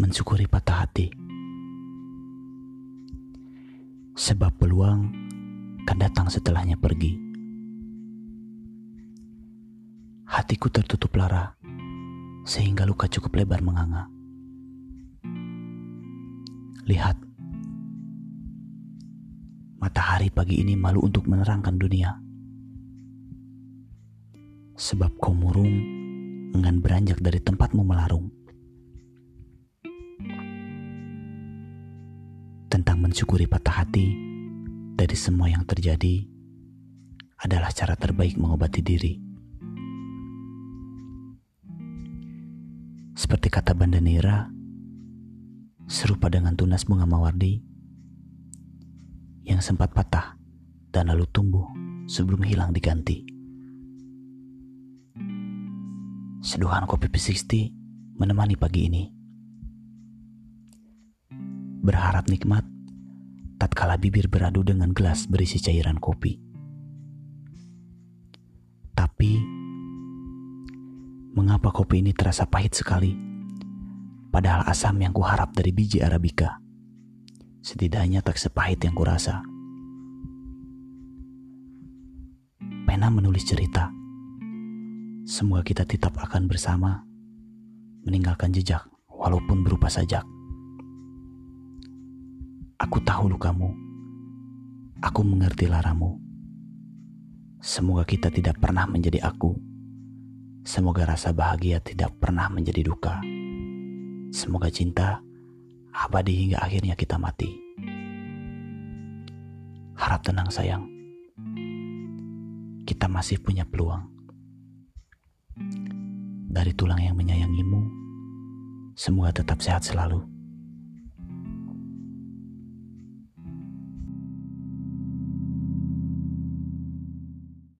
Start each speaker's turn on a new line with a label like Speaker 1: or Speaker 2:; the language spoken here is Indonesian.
Speaker 1: mensyukuri patah hati. Sebab peluang kan datang setelahnya pergi. Hatiku tertutup lara sehingga luka cukup lebar menganga. Lihat, matahari pagi ini malu untuk menerangkan dunia. Sebab kau murung enggan beranjak dari tempatmu melarung. Mensyukuri patah hati dari semua yang terjadi adalah cara terbaik mengobati diri. Seperti kata Banda Nira, serupa dengan tunas bunga mawardi yang sempat patah dan lalu tumbuh sebelum hilang diganti. Seduhan kopi P60 menemani pagi ini. Berharap nikmat tatkala bibir beradu dengan gelas berisi cairan kopi. Tapi Mengapa kopi ini terasa pahit sekali? Padahal asam yang kuharap dari biji Arabica setidaknya tak sepahit yang kurasa. Pena menulis cerita. Semoga kita tetap akan bersama meninggalkan jejak walaupun berupa sajak. Aku tahu lukamu. Aku mengerti laramu. Semoga kita tidak pernah menjadi aku Semoga rasa bahagia tidak pernah menjadi duka. Semoga cinta abadi hingga akhirnya kita mati. Harap tenang sayang. Kita masih punya peluang. Dari tulang yang menyayangimu, semoga tetap sehat selalu.